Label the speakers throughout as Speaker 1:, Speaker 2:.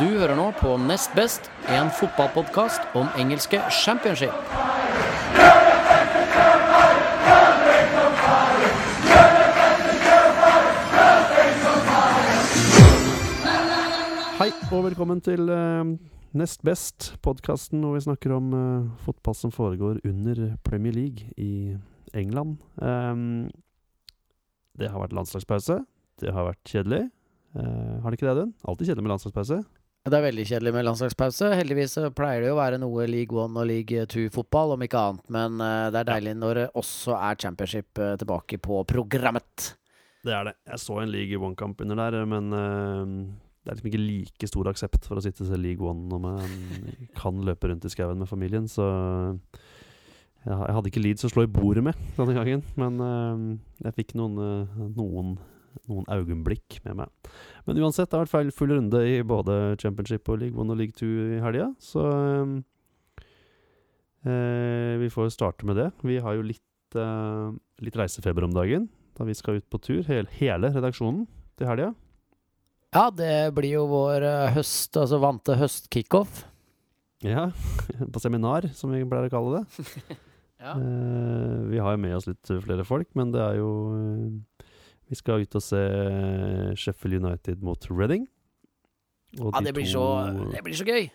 Speaker 1: Du hører nå på Nest Best, en fotballpodkast om engelske championship.
Speaker 2: Hei og velkommen til eh, Nest Best, podkasten hvor vi snakker om eh, fotball som foregår under Premier League i England. Ehm, det har vært landslagspause. Det har vært kjedelig. Eh, har det ikke det, Audun? Alltid kjedelig med landslagspause.
Speaker 1: Det er veldig kjedelig med landslagspause. Heldigvis pleier det jo å være noe League One og League Two-fotball, om ikke annet. Men eh, det er deilig når det også er championship eh, tilbake på programmet.
Speaker 2: Det er det. Jeg så en League One-kamp under der, men eh, det er liksom ikke like stor aksept for å sitte se League One når man kan løpe rundt i skauen med familien, så jeg, hadde ikke Leeds å slå i bordet med denne gangen, men jeg fikk noen, noen, noen øyeblikk med meg. Men uansett, det har vært feil full runde i både Championship og League One og League Two i helga, så eh, vi får starte med det. Vi har jo litt, eh, litt reisefeber om dagen, da vi skal ut på tur, hele, hele redaksjonen, til helga.
Speaker 1: Ja, det blir jo vår eh, høst, altså vante høstkickoff.
Speaker 2: Ja, på seminar, som vi pleier å kalle det.
Speaker 1: Ja.
Speaker 2: Eh, vi har jo med oss litt flere folk, men det er jo eh, Vi skal ut og se Sheffield United mot Reading. Og
Speaker 1: ja,
Speaker 2: de
Speaker 1: det blir, så, det blir så gøy.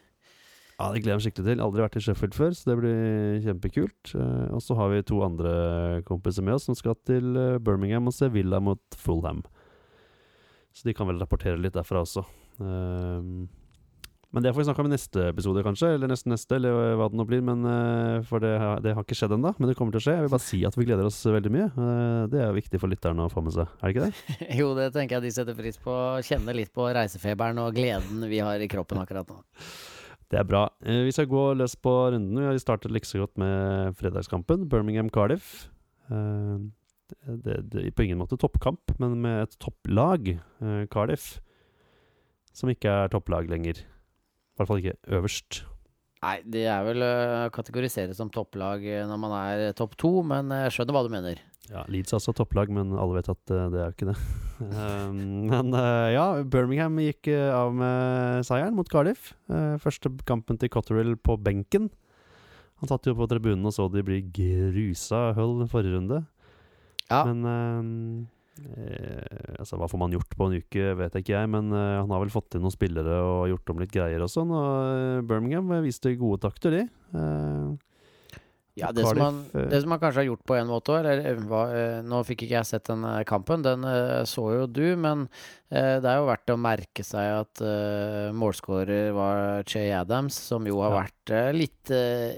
Speaker 2: Ja, det gleder jeg meg skikkelig til. Aldri vært i Sheffield før, så det blir kjempekult. Eh, og så har vi to andre kompiser med oss som skal til eh, Birmingham og se Villa mot Fulham. Så de kan vel rapportere litt derfra også. Men det får vi snakke om i neste episode, kanskje. Eller nesten neste, eller hva det nå blir. Men, eh, for det, har- det har ikke skjedd ennå, men det kommer til å skje. Jeg vil bare si at vi gleder oss veldig mye. Eh, det er viktig for lytterne å få med seg, er det ikke det?
Speaker 1: Jo, det tenker jeg de setter pris på. Kjenne litt på reisefeberen og gleden vi har i kroppen akkurat nå.
Speaker 2: Det er bra. Eh, vi skal gå løs på runden. Vi har startet like så godt med fredagskampen. Birmingham-Cardiff. Eh, det, det, på ingen måte toppkamp, men med et topplag, eh, Cardiff, som ikke er topplag lenger. I hvert fall ikke øverst.
Speaker 1: Nei, det er vel uh, kategorisert som topplag eh, når man er topp to, men jeg skjønner hva du mener.
Speaker 2: Ja, Leeds er altså topplag, men alle vet at eh, det er jo ikke det. Um, men eh, ja, Birmingham gikk eh, av med seieren mot Cardiff. Eh, første kampen til Cotterill på benken. Han satt jo på tribunen og så de bli grusa Hull forrige runde.
Speaker 1: Ja.
Speaker 2: Men eh, altså, hva får man gjort på en uke, vet ikke jeg. Men eh, han har vel fått inn noen spillere og gjort om litt greier og sånn. Og eh, Birmingham viste gode takter, de. Eh,
Speaker 1: Ja, det som, han,
Speaker 2: eh,
Speaker 1: det som han kanskje har gjort på en måte eller eh, eh, Nå fikk ikke jeg sett den kampen, den så jo du, men det er jo verdt å merke seg at målskårer var Che Adams, som jo har
Speaker 2: Ja.
Speaker 1: vært litt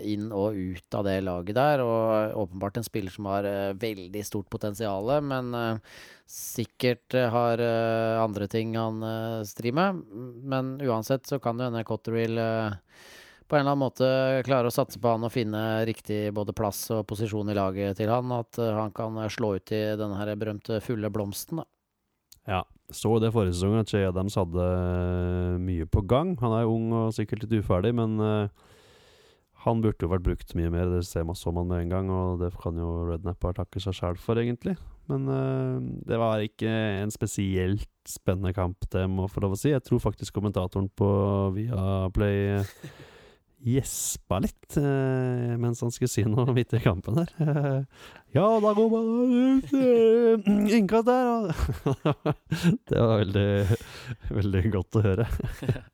Speaker 1: inn og ut av det laget der, og åpenbart en spiller som har veldig stort potensial, men sikkert har andre ting han strir med. Men uansett så kan det hende Cotterill på en eller annen måte klare å satse på han og finne riktig både plass og posisjon i laget til han. At eh, han kan eh, slå ut i denne her berømte fulle blomsten. Da.
Speaker 2: Ja, så det forrige sesong at Jay Adams hadde eh, mye på gang. Han er ung og sikkert litt uferdig, men han burde jo vært brukt mye mer. Det ser man, så man med en gang, og det kan jo Rednapper takke seg sjæl for, egentlig. Men det var ikke en spesielt spennende kamp, det må jeg få lov å si. Jeg tror faktisk kommentatoren på Viaplay uh, gjespa litt eh, mens han skulle si noe midt i kampen der. ja, da går man eh, Innkast der! det var veldig, veldig godt å høre.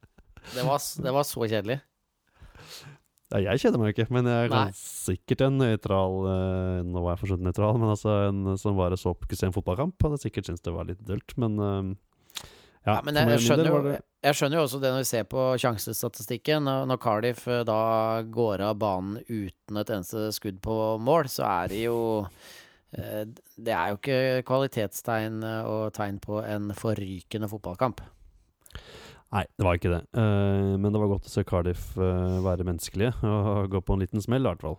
Speaker 1: Det var, det var så kjedelig.
Speaker 2: Ja, jeg kjeder meg ikke, men jeg kan sikkert en nøytral eh, Nå var jeg for nøytral, men altså en som bare så på se en fotballkamp, hadde sikkert syntes det var litt dølt, men ja,
Speaker 1: men jeg, jeg, skjønner jo, jeg skjønner jo også det når vi ser på sjansestatistikken. Når Cardiff eh, da går av banen uten et eneste skudd på mål, så er det jo eh, Det er jo ikke kvalitetstegn eh, og tegn på en forrykende fotballkamp.
Speaker 2: Nei, det var ikke det. Men det var godt å se Cardiff være menneskelige og gå på en liten smell, i hvert fall.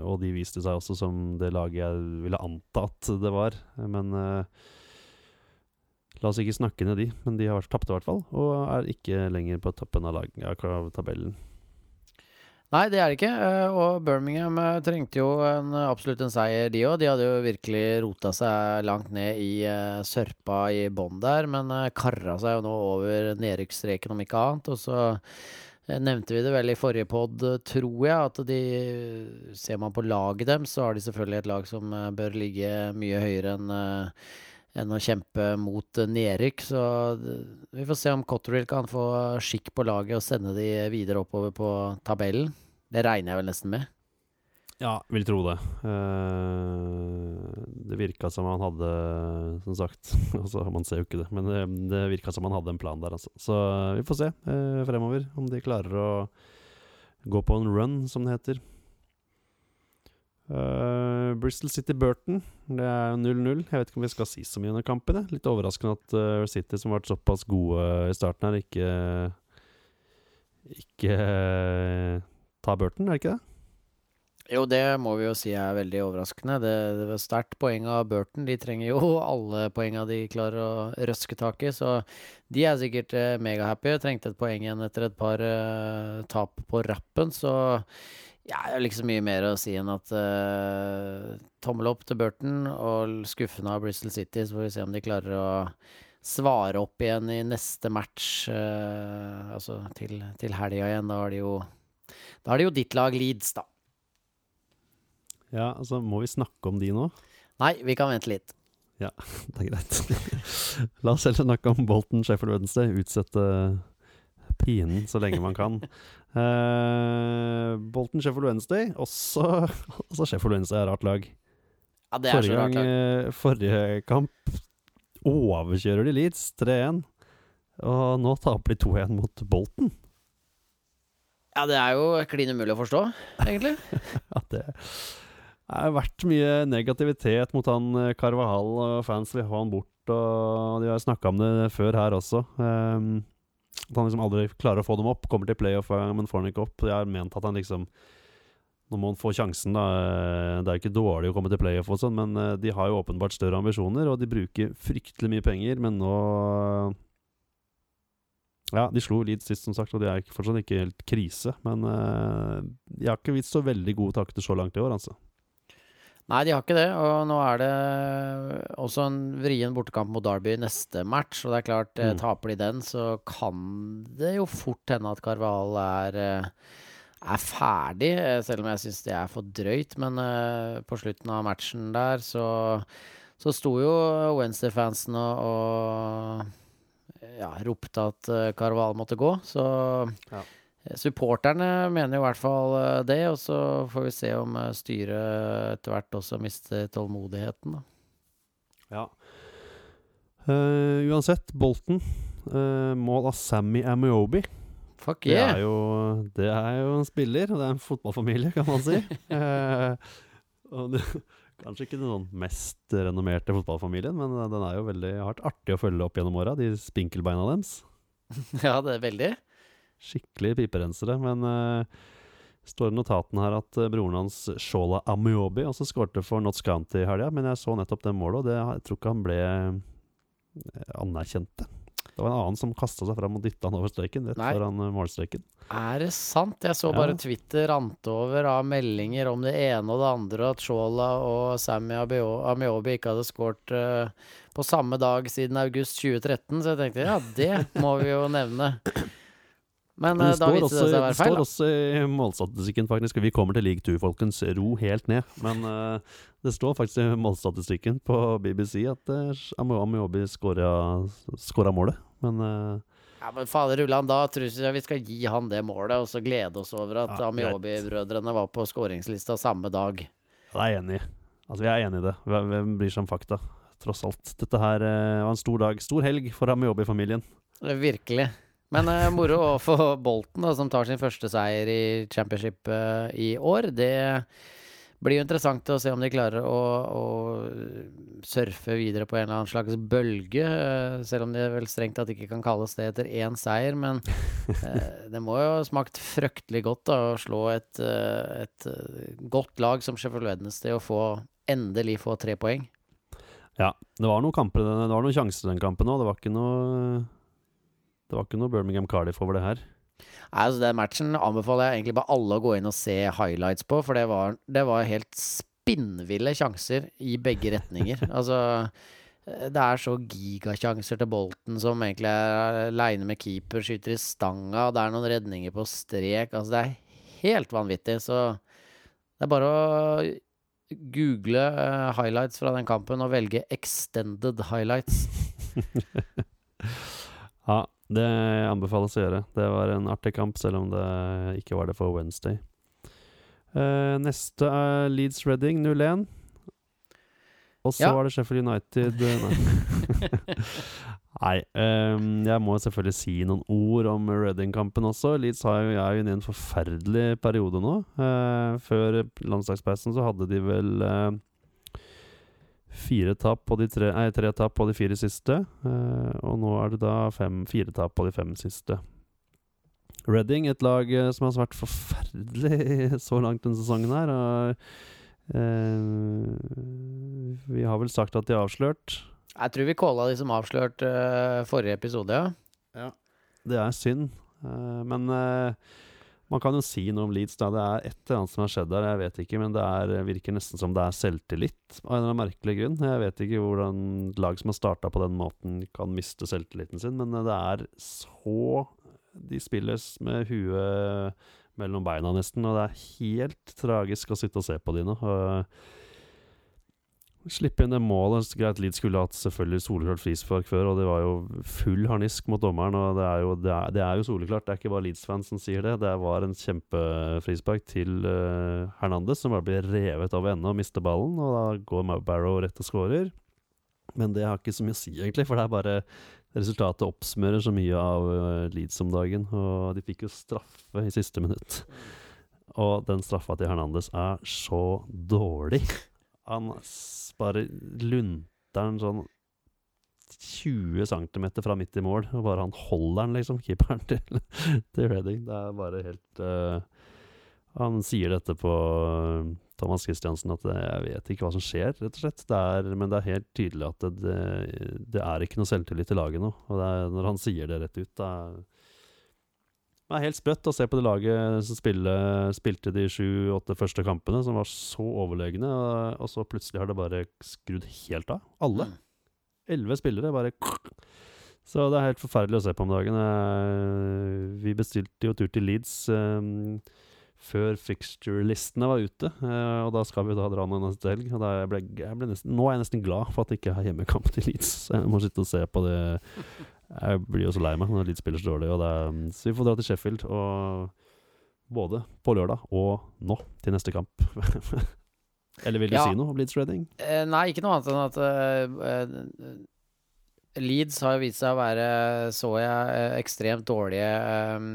Speaker 2: Og de viste seg også som det laget jeg ville anta at det var. Men la oss ikke snakke ned de. Men de har tapte i hvert fall, og er ikke lenger på toppen av, lag, av tabellen.
Speaker 1: Nei, det er det ikke. eh, Og Birmingham eh, trengte jo en, absolutt en seier, de òg. De hadde jo virkelig rota seg langt ned i eh, sørpa i bånn der, men karra seg jo nå over nedrykksstreken, om ikke annet. Og så eh, nevnte vi det vel i forrige pod, eh, tror jeg, at de Ser man på laget dem, så har de selvfølgelig et lag som eh, bør ligge mye høyere enn eh, enn å kjempe mot eh, nedrykk. Så vi får se om Cotterill kan få skikk på laget og sende de videre oppover på tabellen. Det regner jeg vel nesten med.
Speaker 2: Ja, vil tro det. Eh, det virka som han hadde Som sagt, altså, man ser jo ikke det, men det, det virka som han hadde en plan der, altså. Så vi får se eh, fremover om de klarer å gå på en run, som det heter. Eh, Bristol City Burton, det er 0-0. Jeg vet ikke om vi skal si så mye under kampen. jeg. Litt overraskende at uh, City, som har vært såpass gode i starten her, ikke Ikke uh, tar Burton, er det ikke det?
Speaker 1: Jo, det må vi jo si er veldig overraskende. Det, det var sterkt poeng av Burton. De trenger jo alle poenga de klarer å røske tak i, så de er sikkert megahappy. Trengte et poeng igjen etter et par uh, tap på rappen, så ja, det er liksom mye mer å si enn at uh, tommel opp til Burton og skuffende av Bristol City, så får vi se om de klarer å svare opp igjen i neste match, Uh, altså til, til helga igjen. Da har de jo Da har de jo ditt lag Leeds, da.
Speaker 2: Ja, altså, må vi snakke om de nå?
Speaker 1: Nei, vi kan vente litt.
Speaker 2: Ja, Det er greit. La oss heller snakke om Bolton Sheffield Wednesday. Utsette pinen så lenge man kan. Uh, Bolton Sheffield Wednesday, også, også Sheffield Wednesday er rart lag.
Speaker 1: Ja, det er
Speaker 2: Forrige,
Speaker 1: så rart.
Speaker 2: gang,
Speaker 1: lag.
Speaker 2: eh, forrige kamp overkjører de Leeds 3-1. Og nå taper de 2-1 mot Bolton.
Speaker 1: Ja, det er jo klin umulig å forstå, egentlig.
Speaker 2: Ja, det har vært mye negativitet mot han eh, Carvahall, og fans vil ha han bort. Og de har snakka om det før her også. Um, at han liksom aldri klarer å få dem opp. Kommer til playoff, eh, men får den ikke opp. Jeg har ment at han liksom Nå må han få sjansen, da. Eh, Det er jo ikke dårlig å komme til playoff og sånn, men eh, de har jo åpenbart større ambisjoner, og de bruker fryktelig mye penger, men nå Ja, de slo Leeds sist, som sagt, og de er fortsatt ikke helt krise. Men jeg har ikke vist så veldig gode takter så langt i år, altså.
Speaker 1: Nei, de har ikke det. Og nå er det også en vrien bortekamp mot Derby neste match. Og det er klart, eh,
Speaker 2: Mm.
Speaker 1: taper de den, så kan det jo fort hende at Carval er eh, er ferdig, eh, selv om jeg syns det er for drøyt. Men på slutten av matchen der så, så sto jo Wednesday-fansen og, og ja, ropte at Carval måtte gå. Så
Speaker 2: Ja.
Speaker 1: Eh, supporterne mener i hvert fall eh, det. Og så får vi se om eh, styret etter hvert også mister tålmodigheten, da.
Speaker 2: Ja. Uh, uansett, Bolten. Uh, mål av Sammy Amiobi.
Speaker 1: Fuck
Speaker 2: Det,
Speaker 1: yeah!
Speaker 2: er jo, det er jo en spiller, og det er en fotballfamilie, kan man si. uh, og det, kanskje ikke den sånn mest renommerte fotballfamilien, men den er jo veldig hardt artig å følge opp gjennom åra, de spinkelbeina deres.
Speaker 1: Ja, det er veldig.
Speaker 2: Skikkelig piperensere. Men uh, står i notatene her at eh, broren hans, Shola Amiobi, også skårte for Notts County i helga. Men jeg så nettopp det målet, og det, jeg tror ikke han ble eh, anerkjent. Det var en annen som kasta seg fram og dytta han over streken, rett
Speaker 1: Nei.
Speaker 2: foran målstreken.
Speaker 1: Er det sant? Jeg så
Speaker 2: Ja.
Speaker 1: bare Twitter rante over av meldinger om det ene og det andre, at Shola og Sammy Amiobi ikke hadde skåret uh, på samme dag siden august 2013, så jeg tenkte ja, det må vi jo nevne. Men
Speaker 2: Men
Speaker 1: eh,
Speaker 2: det
Speaker 1: da viste det seg å være feil.
Speaker 2: står også i målstatistikken, faktisk. Vi kommer til league 2, folkens. Ro helt ned. Men uh, det står faktisk i målstatistikken på BBC at uh, Amiobi skåra målet. Men uh,
Speaker 1: Ja, men fader Ulland, da tror jeg vi skal gi han det målet, og så glede oss over at
Speaker 2: Ja.
Speaker 1: Amiobi-brødrene var på skåringslista samme dag.
Speaker 2: jeg er enig. Altså, vi er enig i det. Hvem bryr seg om fakta? Tross alt. Dette her eh, var en stor dag. Stor helg for Amiobi-familien.
Speaker 1: Det Virkelig. Men uh, moro å for Bolten, da, som tar sin første seier i championship uh, i år. Det blir jo interessant å se om de klarer å, å surfe videre på en eller annen slags bølge. Uh, selv om det vel strengt tatt ikke kan kalles det etter én seier. Men det må jo ha smakt fryktelig godt da, å slå et, et godt lag som Sheffield Wednesday og få endelig få tre poeng.
Speaker 2: Ja, det var noen kamper Det var noen sjanser den kampen òg. Det var ikke noe Det var ikke noe Birmingham Cardiff over det her.
Speaker 1: Nei, altså Den matchen anbefaler jeg egentlig bare alle å gå inn og se highlights på, for det var, det var helt spinnville sjanser i begge retninger. altså eh, det er så gigasjanser til Bolten som egentlig er aleine med keeper, skyter i stanga, det er noen redninger på strek. Altså, det er helt vanvittig. Så det er bare å google uh, highlights fra den kampen og velge extended highlights.
Speaker 2: ja, det anbefales å gjøre. Det var en artig kamp, selv om det ikke var det for Wednesday. Uh, neste er Leeds Reading 0-1. Og så
Speaker 1: Ja.
Speaker 2: var det Sheffield United eh, Nei, nei um, jeg må selvfølgelig si noen ord om Reading-kampen også. Leeds har jo, er jo inne i en forferdelig periode nå. Uh, før landslagspausen så hadde de vel eh, fire tap på de tre, nei, tre tap på de fire siste. eh, og nå er det da fem, fire tap på de fem siste. Reading, et lag eh, som har vært forferdelig så langt denne sesongen her. Og, eh, vi har vel sagt at de er avslørt.
Speaker 1: Jeg tror vi calla de som avslørt uh, forrige episode, ja.
Speaker 2: Det er synd. uh, men eh, man kan jo si noe om Leeds. Da. Det er et eller annet som har skjedd der, jeg vet ikke. Men det er, virker nesten som det er selvtillit, av en eller annen merkelig grunn. Jeg vet ikke hvordan lag som har starta på den måten, kan miste selvtilliten sin. Men eh, det er så De spilles med huet mellom beina, nesten. Og det er helt tragisk å sitte og se på de nå. Og Slippe inn det målet. Greit, Leeds skulle hatt selvfølgelig soleklart frispark før, og det var jo full harnisk mot dommeren. Og det er jo, det er, det er jo soleklart, det er ikke bare Leeds-fans som sier det. Det var en kjempefrispark til uh, Hernandez, som bare blir revet av ende og mister ballen. Og da går Barrow rett og skårer. Men det har ikke så mye å si, egentlig, for det er bare Resultatet oppsummerer så mye av uh, Leeds om dagen. Og de fikk jo straffe i siste minutt. Og den straffa til Hernandez er så dårlig. Han bare lunter den sånn 20 cm fra midt i mål, og bare han holder den, liksom, keeperen til, til Reading. Det er bare helt uh, Han sier dette på eh, Thomas Christiansen, at jeg vet ikke hva som skjer, rett og slett. Det er, men det er helt tydelig at det, det, det er ikke noe selvtillit i laget nå. Og er, når han sier det rett ut, det er det er helt sprøtt å se på det laget som spille, spilte de sju-åtte første kampene, som var så overlegne, og, så plutselig har det bare skrudd helt av. Alle.
Speaker 1: Mm.
Speaker 2: Elleve spillere, bare Så det er helt forferdelig å se på om dagen. Eh, Vi bestilte jo tur til Leeds um, før fixture-listene var ute, eh, og da skal vi da dra nå neste helg. Og jeg ble, jeg ble nesten, nå er jeg nesten glad for at det ikke er hjemmekamp til Leeds. Jeg må sitte og se på det. Jeg blir jo så lei meg når Leeds spiller så dårlig. Og det er, så vi får dra til Sheffield, og både på lørdag og nå til neste kamp. Eller vil du
Speaker 1: Ja.
Speaker 2: si noe om Leeds Reading?
Speaker 1: Eh, nei, ikke noe annet enn at eh, eh, Leeds har vist seg å være, så jeg, eh, ekstremt dårlige eh,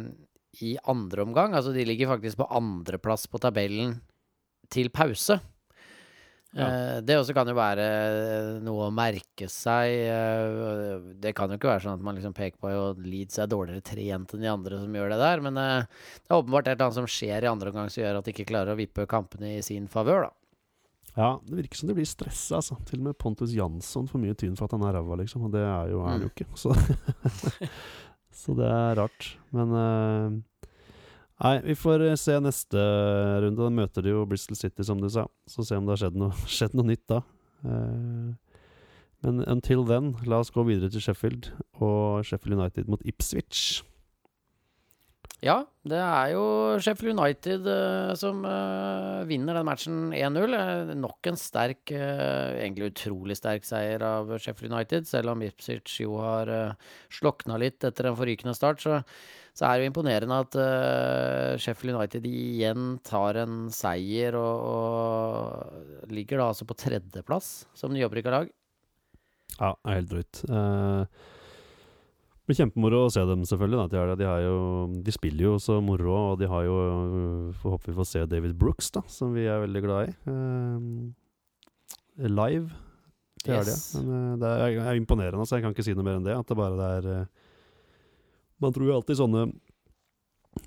Speaker 1: i andre omgang. Altså, de ligger faktisk på andreplass på tabellen til pause.
Speaker 2: Ja.
Speaker 1: Eh, det også kan jo være noe å merke seg. eh, det kan jo ikke være sånn at man liksom peker på at Leeds er dårligere trent enn de andre som gjør det der, men eh, det er åpenbart et eller annet som skjer i andre omgang som gjør at de ikke klarer å vippe kampene i sin favør, da.
Speaker 2: Ja, det virker som de blir stressa, altså. Til og med Pontus Jansson får mye tyn for at han er ræva, liksom. Og det er jo, han jo ikke. Så, så det er rart. Men eh, Nei, vi får eh, se neste runde. Da møter de jo Bristol City, som du sa. Så se om det har skjedd noe, skjedd noe nytt da. Eh, men until then, la oss gå videre til Sheffield og Sheffield United mot Ipswich.
Speaker 1: Ja, det er jo Sheffield United uh, som uh, vinner den matchen 1-0. Eh, nok en sterk, uh, egentlig utrolig sterk seier av Sheffield United. Selv om Ipswich jo har slokna litt etter en forrykende start, så, så er det jo imponerende at uh, Sheffield United igjen tar en seier og, og ligger da altså på tredjeplass som nyopprykka lag.
Speaker 2: Ja, det er helt drøyt. Uh, det blir kjempemoro å se dem, selvfølgelig. De, er, de, er jo, de spiller jo så moro, og de har jo Får håpe vi får se David Brooks, da, som vi er veldig glad i. Uh, live. Det er det. Men eh, det er, er imponerende, så jeg kan ikke si noe mer enn det. At det bare det er eh, Man tror jo alltid sånne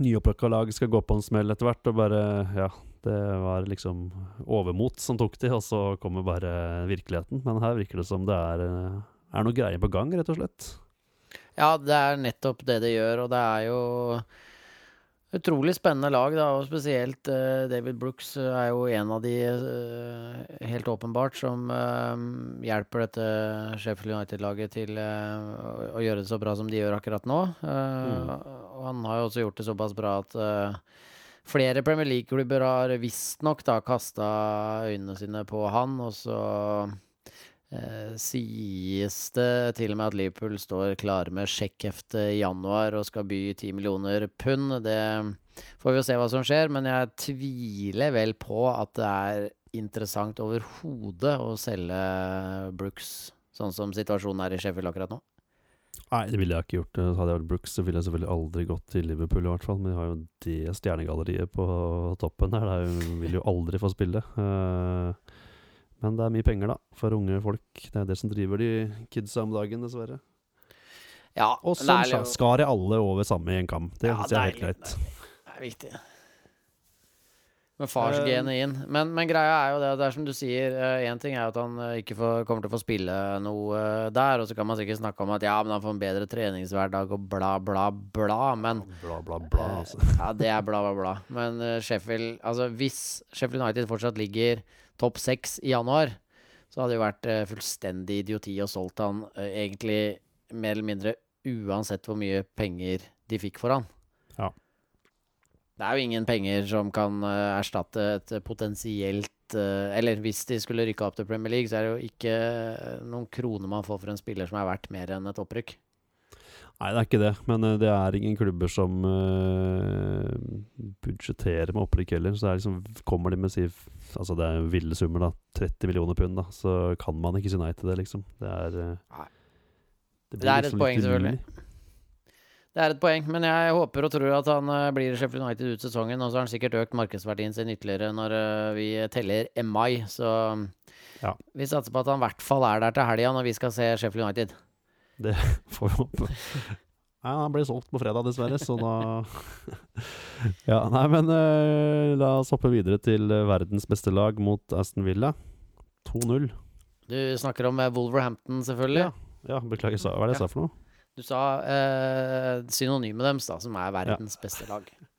Speaker 2: nyopprykka lag skal gå på en smell etter hvert, og bare Ja, det var liksom overmot som tok de, og så kommer bare virkeligheten. Men her virker det som det er, eh, er noe greier på gang, rett og slett.
Speaker 1: Ja, det er nettopp det det gjør, og det er jo Utrolig spennende lag, da, og spesielt uh, David Brooks eh, er jo en av de, uh, helt åpenbart, som uh, hjelper dette Sheffield United-laget til å, gjøre det så bra som de gjør akkurat nå. Mm. Og han har jo også gjort det såpass bra at flere Premier League-klubber har visstnok kasta øynene sine på han, og så sies det til og med at Liverpool står klare med sjekkhefte i januar og skal by 10 millioner pund. Det får vi jo se hva som skjer, men jeg tviler vel på at det er interessant overhodet å selge Brooks, sånn som situasjonen er i Sheffield akkurat nå.
Speaker 2: Nei, det ville jeg ikke gjort. Hadde jeg vært Brooks, så ville jeg selvfølgelig aldri gått til Liverpool, i hvert fall. Men de har jo det stjernegalleriet på toppen her. Er vil jo aldri få spille. Eh, men det er mye penger, da, for unge folk. Det er det som driver de kidsa om dagen, dessverre.
Speaker 1: Ja,
Speaker 2: Og
Speaker 1: det
Speaker 2: sånn skar jeg alle over samme i en kam. Det
Speaker 1: Ja,
Speaker 2: jeg er helt greit.
Speaker 1: Det er viktig. Med farsgenet inn. Men, men greia er jo det, det er som du sier, én ting er at han eh, ikke får, kommer til å få spille noe eh, der, og så kan man sikkert snakke om at ja, men han får en bedre treningshverdag og bla, bla, bla, men
Speaker 2: Bla, bla, bla.
Speaker 1: Eh,
Speaker 2: Altså.
Speaker 1: Ja, det er bla, bla, bla. Men eh, Sheffield Altså, hvis Sheffield United fortsatt ligger topp seks i januar, så hadde det jo vært eh, fullstendig idioti å solgt han eh, egentlig mer eller mindre uansett hvor mye penger de fikk for han.
Speaker 2: Ja.
Speaker 1: Det er jo ingen penger som kan eh, erstatte et potensielt Eller hvis de skulle rykke opp til Premier League, så er det jo ikke noen kroner man får for en spiller som er verdt mer enn et opprykk.
Speaker 2: Nei, det er ikke det. Men det er ingen klubber som uh, budsjetterer med opprykk heller. Så liksom, kommer de med si Altså det er ville summer, da. 30 millioner pund, da. Så kan man ikke si nei til det, liksom. Det er eh,
Speaker 1: Nei.
Speaker 2: det
Speaker 1: Det er et
Speaker 2: liksom
Speaker 1: poeng, selvfølgelig. Det er et poeng, men jeg håper og tror at han eh, blir i Sheffield United ut sesongen. Og så har han sikkert økt markedsverdien sin ytterligere når eh, vi teller mai. Så
Speaker 2: Ja.
Speaker 1: vi satser på at han i hvert fall er der til helga når vi skal se Sheffield United.
Speaker 2: Det Får vi håpe. Nei, han ble solgt på fredag, dessverre, så da Ja, nei, men uh, la oss hoppe videre til eh, verdens beste lag mot Aston Villa. 2-0.
Speaker 1: Du snakker om eh, Wolverhampton, selvfølgelig.
Speaker 2: Ja. Ja, beklager, sa- hva er det jeg sa for noe?
Speaker 1: Du sa uh, synonymet deres, da, som er verdens beste lag.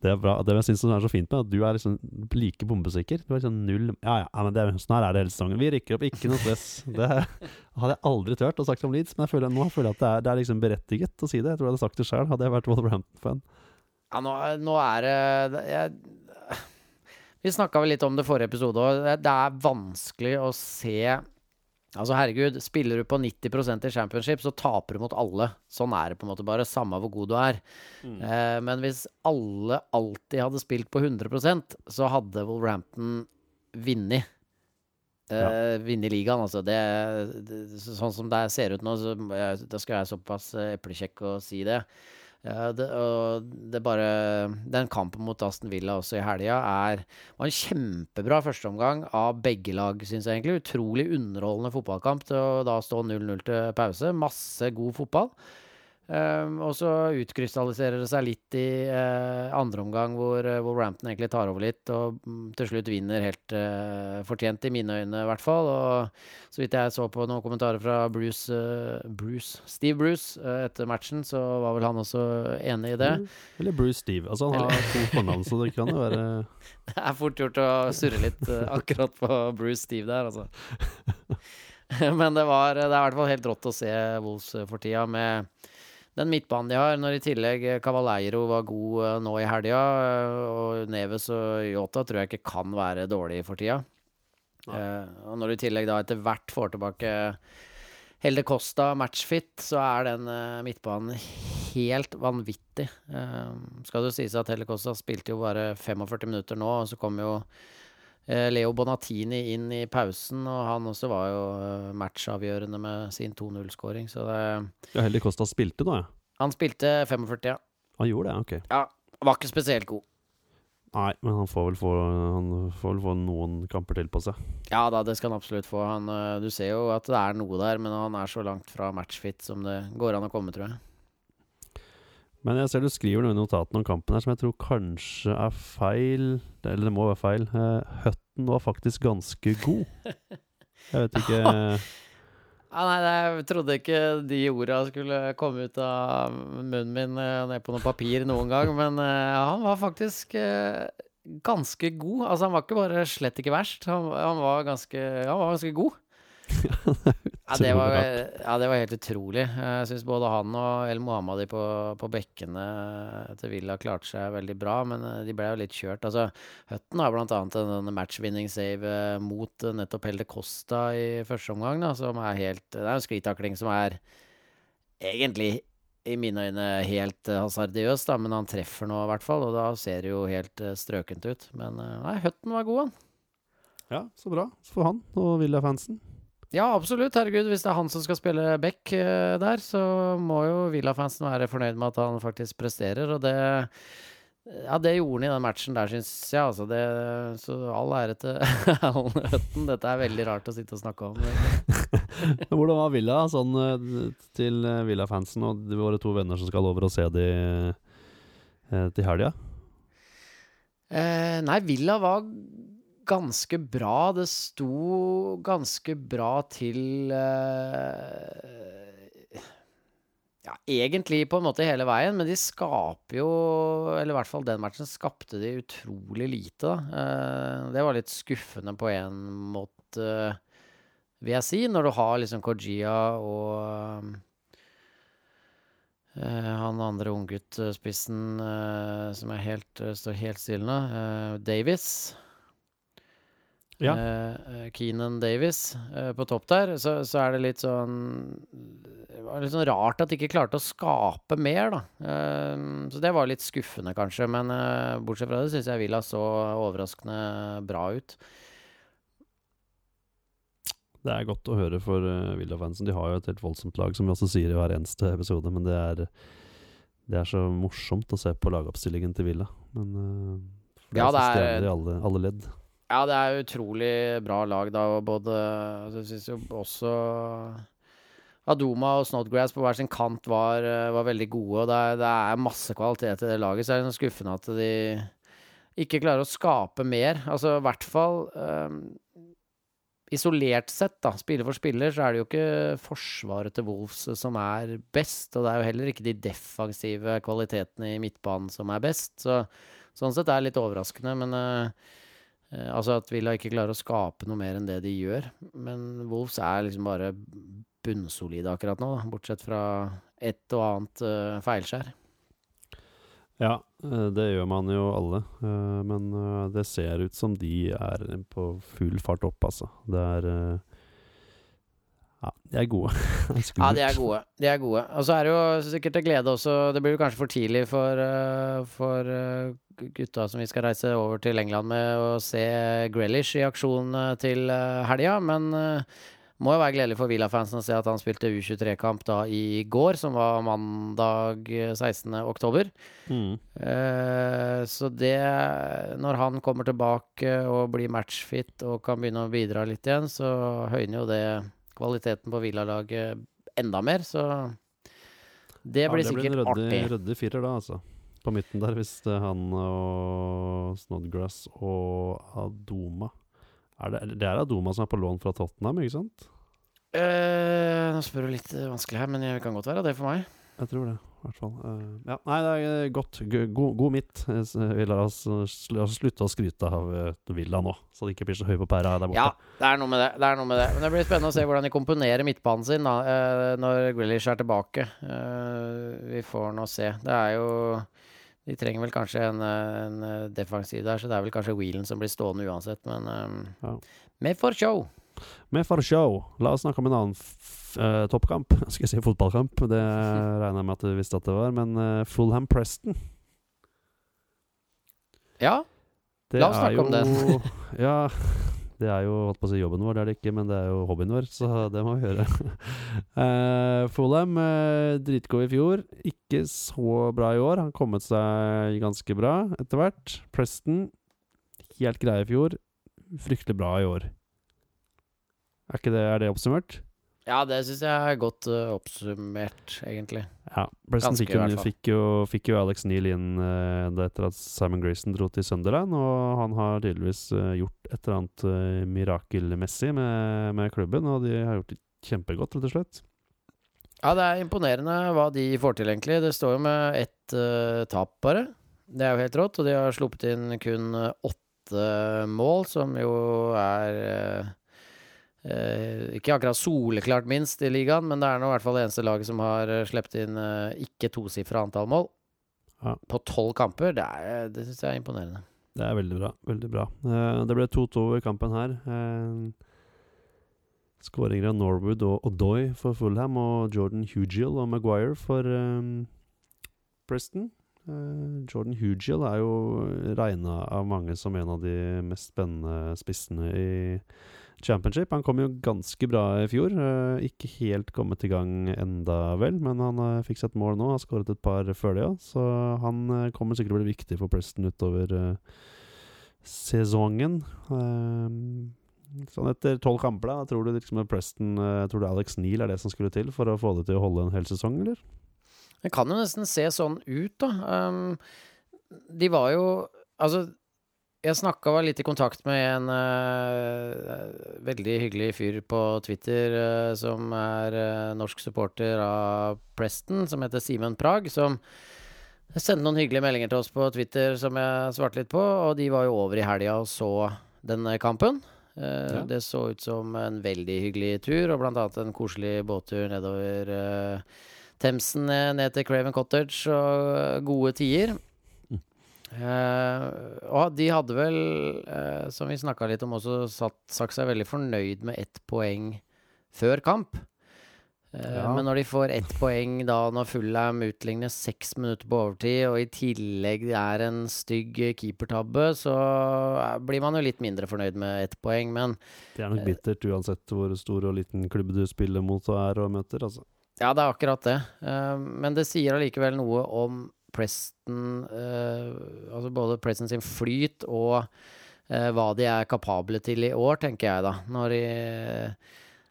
Speaker 2: Det er bra. Det jeg syns er så fint med, at du er liksom like bombesikker. Du er liksom null Ja, ja, men det, er- sånn her er det hele sesongen. Vi rykker opp, ikke noe stress. Det hadde jeg aldri turt å sagt om Leeds, men jeg føler, nå føler jeg at det er, det er liksom berettiget å si det. Jeg tror jeg hadde sagt det sjøl, hadde jeg vært Wolverhampton-fan.
Speaker 1: Ja, nå, nå er det jeg, Vi snakka vel litt om det forrige episode òg. Det, det er vanskelig å se Altså, herregud, spiller du på 90% i championship, så taper du mot alle. Sånn er det på en måte bare, samme hvor god du er. Eh, men hvis alle alltid hadde spilt på 100% så hadde Wolverhampton vunnet. Eh, Vunnet ligaen, altså. Det, det, sånn som det ser ut nå, så jeg, da skal jeg være såpass eh, eplekjekk å si det. Ja, det, og det bare Den kampen mot Aston Villa også i helga er var en kjempebra førsteomgang av begge lag, syns jeg egentlig. Utrolig underholdende fotballkamp til å da stå 0-0 til pause. Masse god fotball. Um, og så utkrystalliserer det seg litt i uh, andre omgang, hvor uh, Wolverhampton egentlig tar over litt, og mm, til slutt vinner helt uh, fortjent, i mine øyne i hvert fall. Og så vidt jeg så på noen kommentarer fra Bruce, uh, Bruce Steve Bruce etter matchen, så var vel han også enig i det.
Speaker 2: Eller Bruce Steve. Altså, han har to fornavn, så det kan jo være
Speaker 1: Det er fort gjort å surre litt akkurat på Bruce Steve der, altså. Men det, var, det er i hvert fall helt rått å se Wolves for tida med den midtbanen de har. Når i tillegg uh, Cavaleiro var god uh, nå i helga, uh, og Neves og Yota tror jeg ikke kan være dårlig for tida. Uh, og når du i tillegg da etter hvert får tilbake Helde Costa matchfit, så er den uh, midtbanen helt vanvittig. Uh, skal det sies at Helle Costa spilte jo bare 45 minutter nå, og så kom jo eh, Leo Bonatini inn i pausen, og han også var jo eh, matchavgjørende med sin 2-0-skåring, så det
Speaker 2: Ja, Heldig Costa spilte da, ja.
Speaker 1: Han spilte 45, ja.
Speaker 2: Han gjorde det, ok.
Speaker 1: ja. Var ikke spesielt god.
Speaker 2: Nei, men han får vel få, han får vel få noen kamper til på seg.
Speaker 1: Ja da, det skal han absolutt få. Han, eh, du ser jo at det er noe der, men han er så langt fra matchfit som det går an å komme, tror jeg.
Speaker 2: Men jeg ser du skriver noe i notatene om kampen her som jeg tror kanskje er feil. Eller det må være feil. Hutton var faktisk ganske god. Jeg vet ikke
Speaker 1: Ja, nei, jeg trodde ikke de orda skulle komme ut av munnen min eh, ned på noe papir noen gang, men eh, han var faktisk eh, ganske god. Altså, han var ikke bare slett ikke verst, han, han, var, ganske, han var ganske god. Ja, det var, ja, det var helt utrolig. Jeg syns både han og El Mohammadi på, på bekkene til Villa klarte seg veldig bra, men eh, de ble jo litt kjørt. Altså, Hutton har bl.a. en matchwinning save eh, mot eh, nettopp Helde Costa i første omgang, da, som er helt Det er en sklitakling som er egentlig i mine øyne helt hasardiøs, da, men han treffer nå i hvert fall, og da ser det jo helt strøkent ut. Men nei, Hutton var god, han.
Speaker 2: Ja, så bra for han og Villa-fansen.
Speaker 1: Ja, absolutt. Herregud, hvis det er han som skal spille back uh, der, så må jo Villa-fansen være fornøyd med at han faktisk presterer, og det ja, det gjorde han i den matchen der, syns jeg. Altså det, så all ære til Alan Hutton. Dette er veldig rart å sitte og snakke om.
Speaker 2: Hvordan var Villa sånn eh, til eh, Villa-fansen og våre to venner som skal over og se de til helga?
Speaker 1: Eh, nei, Villa var ganske bra. Det sto ganske bra til uh, Ja, egentlig på en måte hele veien, men de skaper jo Eller i hvert fall den matchen skapte de utrolig lite, da. Uh, det var litt skuffende på en måte, vil jeg si, når du har liksom Kojia og Uh, han andre ungguttspissen uh, som helt, uh, står helt stille nå, Davis. Ja. Uh, Keenan Davis uh, på topp der, så, så, er det litt sånn Det var litt sånn rart at de ikke klarte å skape mer, da. Uh, så det var litt skuffende, kanskje. Men bortsett fra det syns jeg Villa så overraskende bra ut.
Speaker 2: Det er godt å høre for Villa-fansen. De har jo et helt voldsomt lag, som vi også sier i hver eneste episode. Men det er, det er så morsomt å se på lagoppstillingen til Villa. Men det er ja, det er, alle, alle ledd.
Speaker 1: Ja, det er utrolig bra lag, da. Og både altså, Jeg syns jo også Adoma og Snodgrass på hver sin kant var, eh, var veldig gode. Og det er, det er, masse kvalitet i det laget, så er det skuffende at de ikke klarer å skape mer. Altså i hvert fall um, Isolert sett, da, spiller for spiller, så er det jo ikke forsvaret til Wolves som er best. Og det er jo heller ikke de defensive kvalitetene i midtbanen som er best. Så sånn sett er det litt overraskende, men uh, altså at Villa ikke klarer å skape noe mer enn det de gjør. Men Wolves er liksom bare bunnsolide akkurat nå, da, bortsett fra et og annet uh, feilskjær.
Speaker 2: Ja, eh, det gjør man jo alle. Men det ser ut som de er på full fart opp, altså. Det er ja, de er gode.
Speaker 1: ja, de er gode. De er gode. Og så er det jo sikkert til glede også Det blir jo kanskje for tidlig for, uh, for uh, gutta som vi skal reise over til England med, å se Grellish i aksjon uh, til helga, men må jo være gledelig for Villa-fansen å se at han spilte U23-kamp da i går, som var mandag 16. oktober. Mm. så det Når han kommer tilbake og blir matchfit og kan begynne å bidra litt igjen, så høyner jo det kvaliteten på Villa-laget enda mer, så det blir ja, det sikkert
Speaker 2: blir
Speaker 1: artig.
Speaker 2: Rødde firer, da, altså. På midten der, hvis det er han og Snodgrass og Adoma er det, det, er Adoma som er på lån fra Tottenham, ikke sant?
Speaker 1: Eh, nå spør du litt vanskelig her, men det kan godt være det for meg.
Speaker 2: Jeg tror det i hvert fall. Uh, ja, nei, det er eh, godt. God, god midt. Vi lar oss, slutte å skryte av uh, Villa nå, så det ikke blir så høy på pæra der borte.
Speaker 1: Ja, det er noe med det. det, noe med det. Men det blir spennende å se hvordan de komponerer midtbanen sin da, uh, når Grealish er tilbake. vi får nå se. Det er jo De trenger vel kanskje en, en, defensiv der, så det er vel kanskje Wheelen som blir stående uansett, men um, ja. Med for show.
Speaker 2: Med for show. La oss snakke om en annen uh, toppkamp. Skal jeg si fotballkamp? Det regner jeg med at du visste at det var. Men uh, Fulham Preston
Speaker 1: Ja, det la oss snakke jo, om den.
Speaker 2: ja, det er jo holdt på å si jobben vår, det er det ikke, men det er jo hobbyen vår, så det må vi gjøre. uh, Fulham, uh, dritgod i fjor. Ikke så bra i år. Han kommet seg ganske bra etter hvert. Preston, helt greie i fjor. Fryktelig bra i år. Er, ikke det, er det oppsummert?
Speaker 1: Ja, det syns jeg er godt uh, oppsummert, egentlig.
Speaker 2: Ja, Preston fikk, fikk, fikk, jo Alex Neal inn uh, etter at Simon Grayson dro til Sunderland, og han har tydeligvis uh, gjort et eller annet mirakelmessig med, med, klubben, og de har gjort det kjempegodt, rett og slett.
Speaker 1: Ja, det er imponerende hva de får til, egentlig. Det står jo med ett tap, bare. Det er jo helt rått. Og de har sluppet inn kun åtte mål, som jo er uh, ikke akkurat soleklart minst i ligaen, men det er nå i hvert fall det eneste laget som har sluppet inn ikke tosifra antall mål. Ja. På tolv kamper. Det, er, det syns jeg er imponerende.
Speaker 2: Det er veldig bra. Veldig bra. det ble 2-2 i kampen her. Uh, Skåringer av Norwood og Odoi for Fulham og Jordan Hugill og Maguire for Preston. Jordan Hugill er jo regna av mange som en av de mest spennende spissene i championship. Han kom jo ganske bra i fjor. Uh, ikke helt kommet i gang enda vel, men han uh, fikk seg et mål nå. Har skåret et par før det, ja. så han kommer sikkert til å bli viktig for Preston utover sesongen. Sånn etter tolv kamper, da, tror du liksom Preston Tror du Alex Neal er det som skulle til for å få det til å holde en hel sesong, eller?
Speaker 1: Det kan jo nesten se sånn ut, da. Um, de var jo Altså, jeg snakka var litt i kontakt med en uh, veldig hyggelig fyr på Twitter uh, som er norsk supporter av Preston, som heter Simen Prag, som sendte noen hyggelige meldinger til oss på Twitter som jeg svarte litt på, og de var jo over i helga og så denne kampen. Uh, ja. Det så ut som en veldig hyggelig tur, og blant annet en koselig båttur nedover uh, Themsen ned til Craven Cottage, og uh, gode tider. Mm. og de hadde vel, som vi snakka litt om, også satt, sagt seg veldig fornøyd med ett poeng før kamp. Uh, ja. Men når de får ett poeng da når Fullham utligner seks minutter på overtid, og i tillegg er en stygg keepertabbe, så blir man jo litt mindre fornøyd med ett poeng, men
Speaker 2: Det er nok bittert uansett hvor stor og liten klubb du spiller mot og er og møter, altså.
Speaker 1: Ja, det er akkurat det. Men det sier allikevel noe om Preston eh, Altså både Preston sin flyt og hva de er kapable til i år, tenker jeg da. Når de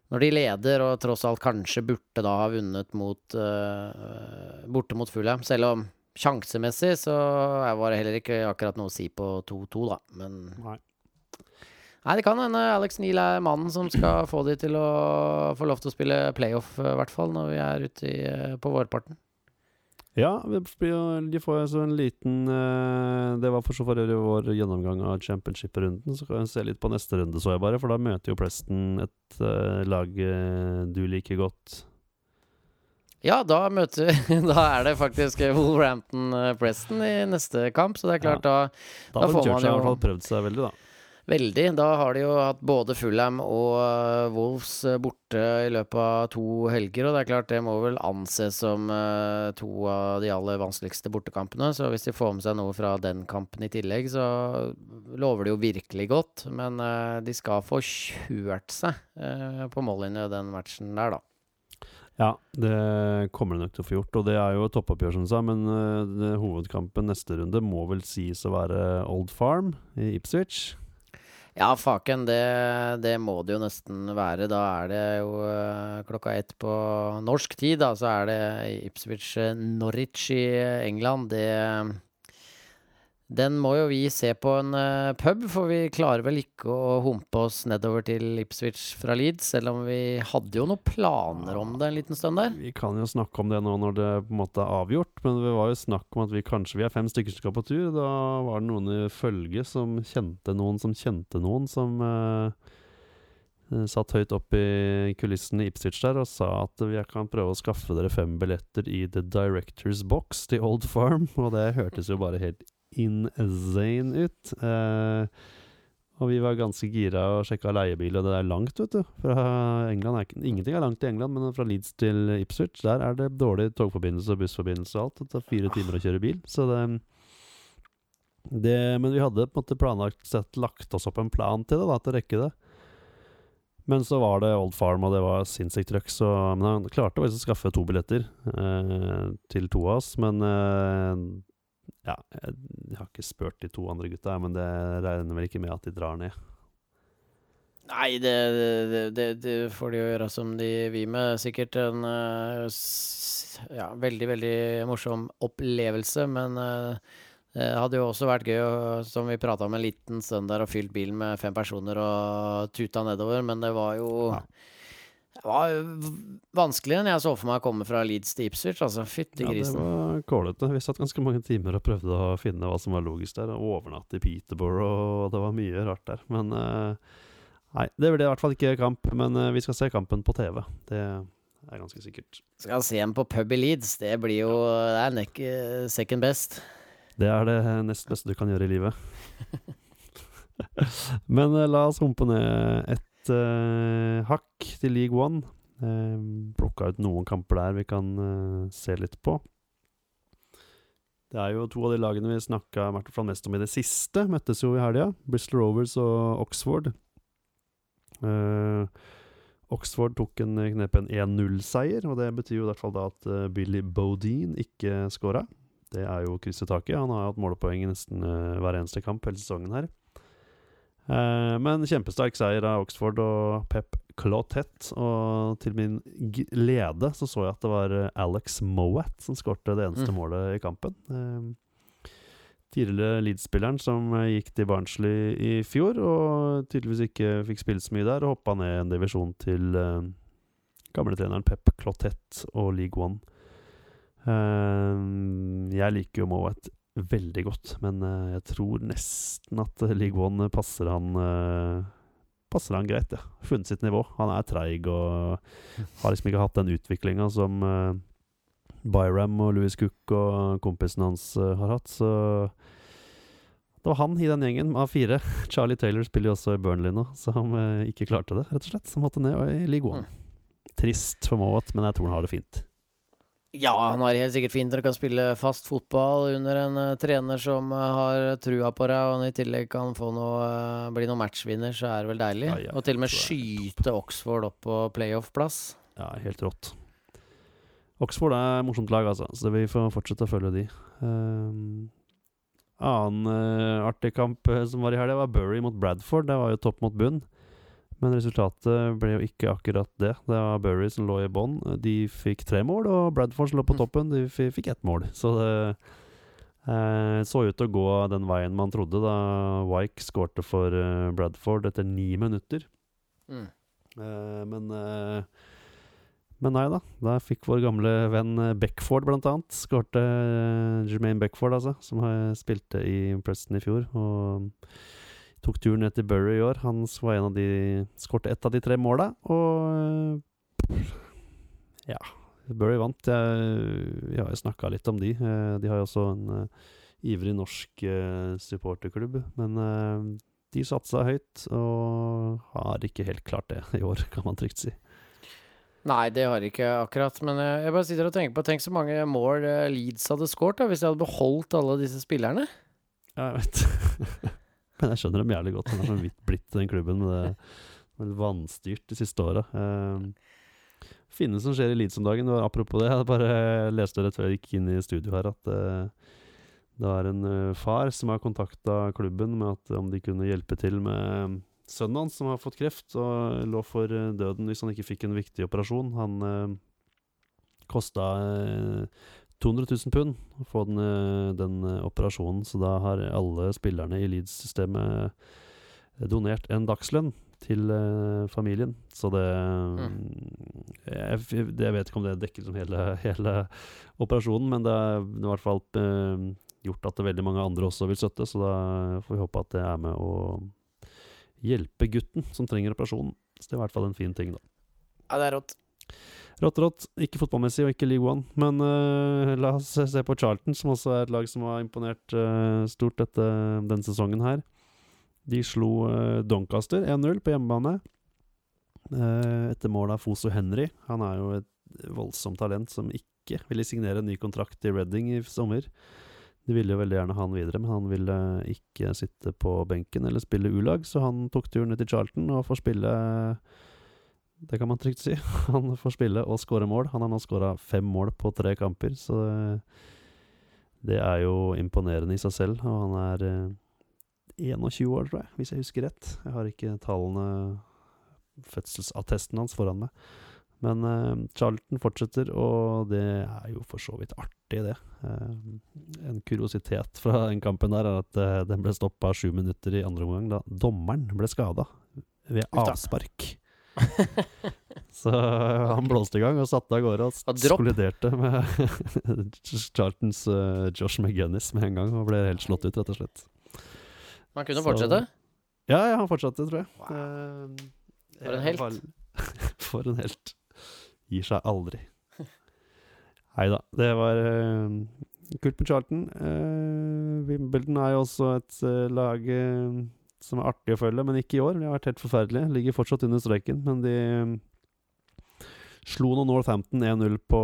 Speaker 1: når de leder, og tross alt kanskje burde da ha vunnet mot uh, borte mot Fulham, selv om sjansemessig så var det heller ikke akkurat noe å si på 2-2, da. Men Nei. Nei, det kan hende Alex Neal er mannen som skal få de til å få lov til å spille playoff, i hvert fall, når vi er ute i, eh, på vårparten.
Speaker 2: Ja, de får altså en liten uh, Det var for så forrige vår gjennomgang av championship-runden. Så kan vi se litt på neste runde, så jeg bare. For da møter jo Preston et uh, lag uh, du liker godt.
Speaker 1: Ja, da møter Da er det faktisk Wolverhampton-Preston i neste kamp, så det er klart, ja. da,
Speaker 2: da, da får man jo i hvert fall prøvd seg veldig, da.
Speaker 1: Veldig. Da har de jo hatt både Fulham og uh, Wolves uh, borte i løpet av to helger, og det er klart det må vel anses som uh, to av de aller vanskeligste bortekampene. Så hvis de får med seg noe fra den kampen i tillegg, så lover det jo virkelig godt. Men de skal få kjørt seg på mållinje den matchen der, da.
Speaker 2: Ja, det kommer de nok til å få gjort. Og det er jo et toppoppgjør, som du sa. Men hovedkampen neste runde må vel sies å være Old Farm i Ipswich.
Speaker 1: Ja, faken, det, det, må det jo nesten være. Da er det jo uh, klokka ett på norsk tid, da, så er det Ipswich uh, Norwich i England. Det den må jo vi se på en uh, pub, for vi klarer vel ikke å humpe oss nedover til Ipswich fra Leeds, selv om vi hadde jo noen planer om det en liten stund der.
Speaker 2: Vi kan jo snakke om det nå når det på en måte er avgjort, men det var jo snakk om at vi kanskje Vi er fem stykker som skal på tur. Da var det noen i følge som kjente noen som kjente noen, som uh, satt høyt opp i kulissene i Ipswich der og sa at vi kan prøve å skaffe dere fem billetter i The Directors Box til Old Farm, og det hørtes jo bare helt insane ut. Eh, og vi var ganske gira og sjekka leiebil, og det er langt, vet du. Fra England er Ingenting er langt i England, men fra Leeds til Ipswich, der er det dårlig togforbindelse og bussforbindelse og alt. Det tar fire timer å kjøre bil. Så det, det Men vi hadde på en måte planlagt sett lagt oss opp en plan til det, da, til å rekke det. Men så var det Old Farm, og det var sinnssykt trøkk. Så men han klarte å skaffe to billetter eh, til to av oss. Men eh, ja, jeg har ikke spurt de to andre gutta, men det regner vel ikke med at de drar ned.
Speaker 1: Nei, det, det, det, det får de jo gjøre som de vil med. Sikkert en uh, ja, veldig, veldig morsom opplevelse, men uh, det hadde jo også vært gøy, som vi prata om en liten stund der, og fylt bilen med fem personer og tuta nedover, men det var jo ja. Det var vanskeligere enn jeg så for meg å komme fra Leeds til Ipswich, altså. Fytti
Speaker 2: Ja, det var kålete. Vi satt ganske mange timer og prøvde å finne hva som var logisk der. Overnatte i Peterborough, og det var mye rart der. Men eh, Nei, det blir i hvert fall ikke kamp. Men eh, vi skal se kampen på TV. Det er ganske sikkert.
Speaker 1: Skal se en på pub i Leeds, det blir jo Det er nek second best.
Speaker 2: Det er det nest beste du kan gjøre i livet. Men eh, la oss humpe ned et eh, hakk til League One. Uh, Plukka ut noen kamper der vi kan uh, se litt på. Det er jo to av de lagene vi snakka mest om i det siste. Møttes jo i helga. Bristol Rovers og Oxford. Uh, Oxford tok en knep en 1-0-seier, og det betyr jo i hvert fall da at eh, Billy Bodine ikke skåra. Det er jo krysset taket. Han har hatt målepoeng i nesten eh, hver eneste kamp hele sesongen her. Eh, men kjempesterk seier av Oxford og Pep Clotet. Og til min glede så så jeg at det var eh, Alex Mowat som skårte det eneste
Speaker 1: Mm.
Speaker 2: målet i kampen. Eh, tidligere Leeds-spilleren som gikk til Barnsley i fjor, og tydeligvis ikke fikk spille så mye der, og hoppa ned en divisjon til gamle gamletreneren Pep Clotet og League One. Jeg liker jo Mowat veldig godt, men uh, jeg tror nesten at League One passer han uh, Passer han greit, ja. Funnet sitt nivå. Han er treig og har liksom ikke hatt den utviklinga som uh, Byram og Louis Cook og kompisen hans har hatt, så det var han i den gjengen av fire. Charlie Taylor spiller jo også i Burnley nå, så han ikke klarte det, rett og slett. Så måtte ned i League One. Trist for Mowat, men jeg tror han har det fint.
Speaker 1: Ja, han har helt sikkert fint. Dere kan spille fast fotball under en uh, trener som uh, har trua på deg, og han i tillegg kan få noe, uh, bli noen matchvinner, så er det vel deilig.
Speaker 2: Ja, ja,
Speaker 1: og til og med skyte Oxford opp på playoff-plass.
Speaker 2: Ja, helt rått. Oxford er et morsomt lag, altså, så vi får fortsette å følge de. Um, annen artig kamp som var i helga, var Bury mot Bradford. Det var jo topp mot bunn. Men resultatet ble jo ikke akkurat det. Det var Bury som lå i bånn. De fikk tre mål, og Bradford som lå på
Speaker 1: Mm.
Speaker 2: toppen, de fikk ett mål. Så det eh, så ut til å gå den veien man trodde da Wyke skårte for eh, Bradford etter ni minutter.
Speaker 1: Mm.
Speaker 2: Eh, men eh, Men nei da. Der fikk vår gamle venn eh, Beckford blant annet skårte uh, Jermaine Beckford, altså, som spilte i Preston i fjor. Og tok turen ned til Bury i år. Han var en av de skåret ett av de tre måla, og eh, Ja. Bury vant. Jeg, jeg har jo snakka litt om de. Eh, de har jo også en eh, ivrig norsk supporterklubb, men de satsa høyt, og har ikke helt klart det i år, kan man trygt si.
Speaker 1: Nei, det har jeg ikke akkurat. Men jeg bare sitter og tenker på Tenk så mange mål Leeds hadde skåret hvis de hadde beholdt alle disse spillerne.
Speaker 2: Ja, jeg vet. Men jeg skjønner dem jævlig godt. Han har så vidt blitt den klubben med det det vanstyrt de siste åra. Uh, Finne som skjer i Leeds om dagen. Var Apropos det, jeg bare leste rett før jeg gikk inn i studio her at uh, det var en eh, far som har kontakta klubben med at om de kunne hjelpe til med sønnen hans som har fått kreft og lå for eh, døden hvis han ikke fikk en viktig operasjon. Han kosta 200 000 pund å få den, eh, den eh, operasjonen, så da har alle spillerne i Leeds-systemet eh, donert en dagslønn til familien. Så det jeg, jeg vet ikke om det dekker som hele, hele operasjonen, men det er i hvert fall gjort at veldig mange andre også vil støtte, så da får vi håpe at det er med å hjelpe gutten som trenger operasjonen. Så det er i hvert fall en fin ting, da.
Speaker 1: Ja, det er rått.
Speaker 2: Rått, rått. Ikke fotballmessig og ikke League One. Men uh, la oss se på Charlton, som også er et lag som har imponert uh, stort dette, denne sesongen her. De slo uh, Doncaster 1-0 på hjemmebane. etter mål av Foso Henry. Han er jo et voldsomt talent som ikke ville signere en ny kontrakt i Reading i sommer. De ville jo veldig gjerne ha han videre, men han ville ikke sitte på benken eller spille U-lag, så han tok turen ned til Charlton og får spille det kan man trygt si. Han får spille og skåre mål. Han har nå skåra fem mål på tre kamper, så det, det er jo imponerende i seg selv. Og han er eh, 21 år, tror jeg, hvis jeg husker rett. Jeg har ikke tallene, fødselsattesten hans, foran meg. Men uh, Charlton fortsetter, og det er jo for så vidt artig, det. Uh, en kuriositet fra den kampen der er at uh, den ble stoppa sju minutter i andre omgang da dommeren ble skada ved avspark. Så han blåste i gang og satte av gårde og skoliderte med Charltons uh, Josh McGinnis med en gang og ble helt slått ut, rett og slett.
Speaker 1: Man kunne
Speaker 2: Så-
Speaker 1: fortsette.
Speaker 2: Ja, ja, han fortsatte, tror jeg.
Speaker 1: Wow.
Speaker 2: Uh,
Speaker 1: For en helt.
Speaker 2: For en helt. Gir seg aldri. Nei da, det var uh, kult med Charlton. Uh, Wimbledon er jo også et lag som er artig å følge, men ikke i år. De har vært helt forferdelige. Ligger fortsatt under streken, men de eh, slo nå Northampton 1-0 på,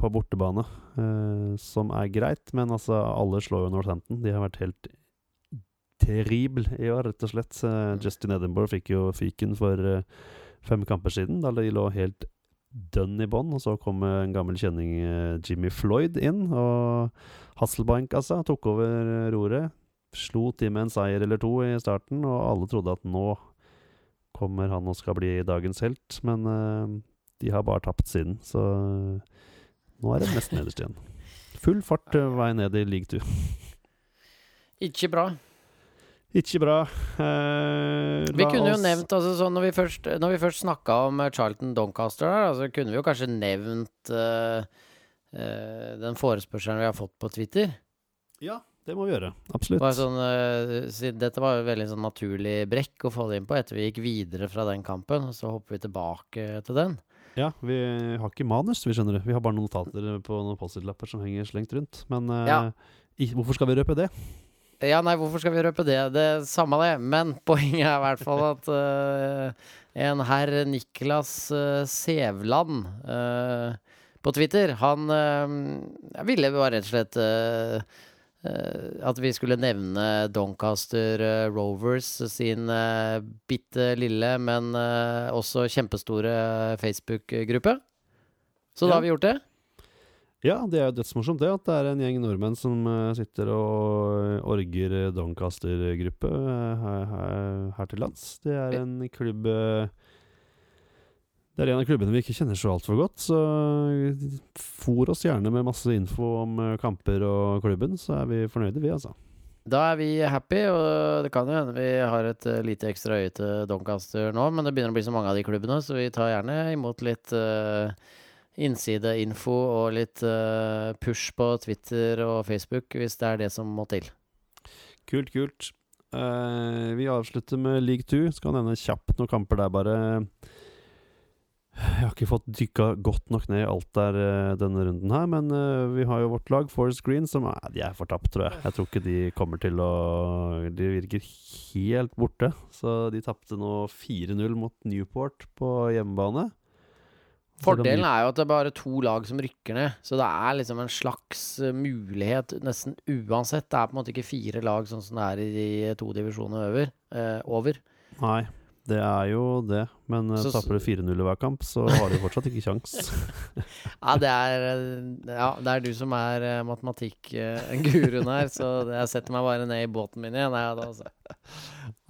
Speaker 2: på bortebane, eh, som er greit. Men altså, alle slår jo Northampton. De har vært helt terrible i år, rett og slett. Eh, Justin Edinburgh fikk jo fyken for eh, fem kamper siden, da de lå helt dønn i bånn. Og så kom en gammel kjenning, eh, Jimmy Floyd, inn. Og Hasselbank altså, tok over eh, roret. Slo til med en seier eller to i starten, og alle trodde at nå kommer han og skal bli dagens helt. Men uh, de har bare tapt siden, så eh, nå er det nesten nederst igjen. Full fart uh, vei ned i league two.
Speaker 1: Ikke bra.
Speaker 2: Ikke bra. Eh,
Speaker 1: Vi kunne jo nevnt altså, sånn, Når vi først, når vi først snakka om Charlton Doncaster, her, altså, kunne vi jo kanskje nevnt eh, eh, den forespørselen vi har fått på Twitter.
Speaker 2: Ja, det må vi gjøre. Absolutt.
Speaker 1: Bare sånn, uh, dette var jo veldig sånn naturlig brekk å få det inn på etter vi gikk videre fra den kampen. og Så hopper vi tilbake til den.
Speaker 2: Ja, vi har ikke manus, vi skjønner det. Vi har bare noen notater på noen Post-It-lapper som henger slengt rundt. Men uh,
Speaker 1: Ja.
Speaker 2: i, hvorfor skal vi røpe det?
Speaker 1: Ja, nei, hvorfor skal vi røpe det? Det er Samme det. Men poenget er i hvert fall at uh, en herr Niklas Sevland på Twitter, han ville bare rett og slett at vi skulle nevne Doncaster eh, Rovers sin uh, bitte lille, men eh, også kjempestore Facebook-gruppe. Så da
Speaker 2: Ja.
Speaker 1: har vi gjort det.
Speaker 2: Ja, det er jo dødsmorsomt det at det er en gjeng nordmenn som eh, sitter og orger eh, Doncaster-gruppe eh, her, her, her til lands. Det er en klubb eh, Det er en av klubbene vi ikke kjenner så altfor godt, så for oss gjerne med masse info om eh, kamper og klubben, så er vi fornøyde, vi, altså.
Speaker 1: Da er vi happy, og det kan jo hende vi har et eh, lite ekstra øye til Doncaster nå, men det begynner å bli så mange av de klubbene, så vi tar gjerne imot litt uh, innsideinfo og litt uh, push på Twitter og Facebook hvis det er det som må til.
Speaker 2: Kult, kult. Uh, vi avslutter med league two. Skal nevne kjapt noen kamper der, bare. Jeg har ikke fått dykka godt nok ned i alt der eh, denne runden her, men eh, vi har jo vårt lag, Forest Green, som er, de er fortapt, tror jeg. Jeg tror ikke de kommer til å De virker helt borte. Så de tapte nå 4-0 mot Newport på hjemmebane.
Speaker 1: Fordelen er jo at det er bare to lag som rykker ned, så det er liksom en slags eh, mulighet nesten uansett. Det er på en måte ikke fire lag sånn som det er i de to divisjonene over. eh, over.
Speaker 2: Nei, det er jo det. Men uh,
Speaker 1: Så-
Speaker 2: taper du 4-0 i hver kamp, så har du fortsatt ikke kjangs.
Speaker 1: Ja, det er, eh, ja, det er du som er uh, matematikkguruen her, så jeg setter meg bare ned i båten min igjen. Ja, da, altså.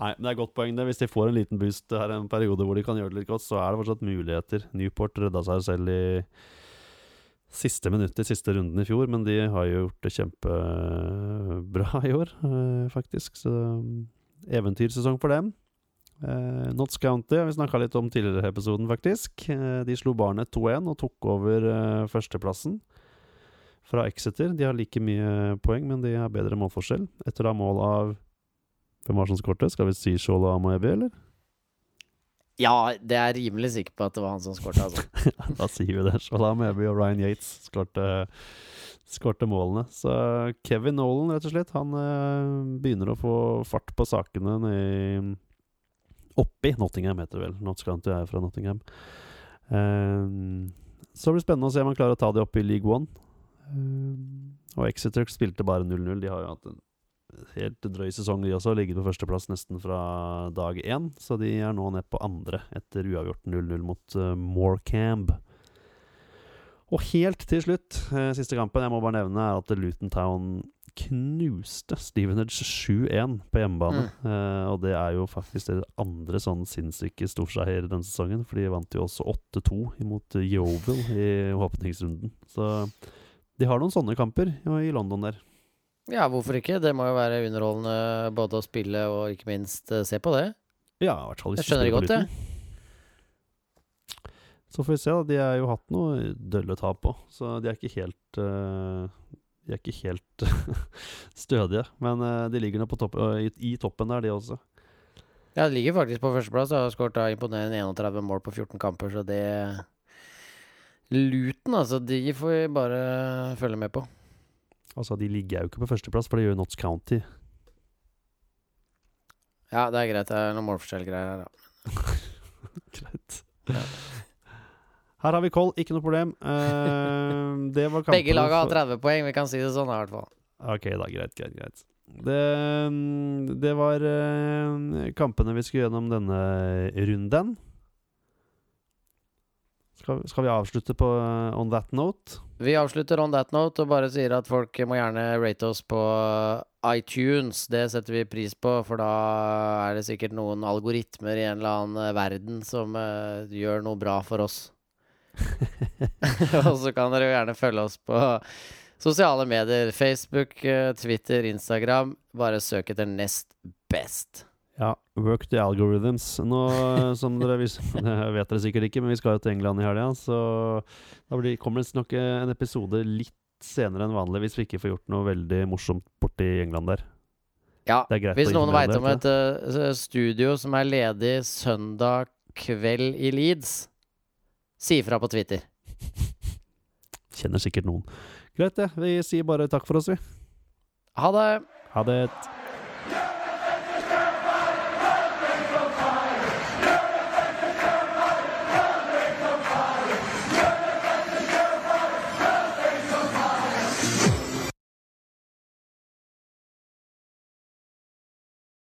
Speaker 2: Nei, men det er godt poeng det. Hvis de får en liten boost her en periode hvor de kan gjøre det litt godt, så er det fortsatt muligheter. Newport redda seg selv i siste minutt i siste runden i fjor, men de har jo gjort det kjempebra i år, eh, faktisk. Så mm, eventyrsesong for dem. Eh, Notts County vi snakka litt om tidligere i episoden, faktisk. Uh, de slo Barnet 2-1 og tok over uh, førsteplassen fra Exeter. De har like mye poeng, men de har bedre målforskjell. Etter å ha mål av hvem var som skårte? Skal vi si Shola Amoebi, eller?
Speaker 1: Ja, det er rimelig sikker på at det var han som skåret, altså.
Speaker 2: da sier vi det. Shola Amoebi og Ryan Yates skårte, skårte målene. Så Kevin Nolan, rett og slett, han begynner å få fart på sakene nedi Oppi Nottingham, heter det vel. Notts County er fra Nottingham. Um, så blir det spennende å se om han klarer å ta det opp i League One. Um, og Exeter spilte bare 0-0. De har jo hatt en helt drøy sesong, de også. Ligget på førsteplass nesten fra dag én. Så de er nå ned på andre etter uavgjort 0-0 mot uh, Morecambe. Og helt til slutt, uh, siste kampen jeg må bare nevne, er at Luton Town knuste Stevenage 7-1 på hjemmebane. Eh, og det er jo faktisk det andre sånn sinnssyke storseier denne sesongen. For de vant jo også 8-2 imot Yeovil i åpningsrunden. Så de har noen sånne kamper i London der.
Speaker 1: Ja, hvorfor ikke? Det må jo være underholdende både å spille og ikke minst eh, se på det.
Speaker 2: Ja, i hvert fall hvis
Speaker 1: Jeg skjønner det godt, jeg.
Speaker 2: Så får vi se, da. De har jo hatt noe dølle tap òg, så de er ikke helt eh, De er ikke helt stødige. Men eh, de ligger nå på topp, i, i toppen der, de også.
Speaker 1: Ja, de ligger faktisk på førsteplass og har skåret imponerende 31 mål på 14 kamper, så det Luton, altså, de får vi bare følge med på.
Speaker 2: Altså, de ligger jo ikke på førsteplass, for det gjør Notts County.
Speaker 1: Ja, det er greit. Det er noen målforskjellgreier her, da.
Speaker 2: Greit.
Speaker 1: Ja.
Speaker 2: Her har vi koll, ikke noe problem. Uh, det var kampen
Speaker 1: Begge lag har 30 poeng, vi kan si det sånn i hvert fall.
Speaker 2: Ok, da. Greit, greit, greit. Det, det var uh, kampene vi skulle gjennom denne runden. Skal, skal vi avslutte på uh, on that note?
Speaker 1: Vi avslutter on that note og bare sier at folk må gjerne rate oss på iTunes. Det setter vi pris på, for da er det sikkert noen algoritmer i en eller annen verden som gjør noe bra for oss. og så kan dere jo gjerne følge oss på sosiale medier. Facebook, eh, Twitter, Instagram. Bare søk etter Nest Best.
Speaker 2: Ja, work the algorithms. Nå, eh, som dere vis det vet dere sikkert ikke, men vi skal jo til England i helga, så da blir, kommer det nok en episode litt senere enn vanlig hvis vi ikke får gjort noe veldig morsomt borti England der.
Speaker 1: Ja, Hvis noen veit om et uh, studio som er ledig søndag kveld i Leeds, si ifra på Twitter.
Speaker 2: Kjenner sikkert noen. Greit, det. Vi sier bare takk for oss, vi.
Speaker 1: Ha det!
Speaker 2: Ha det.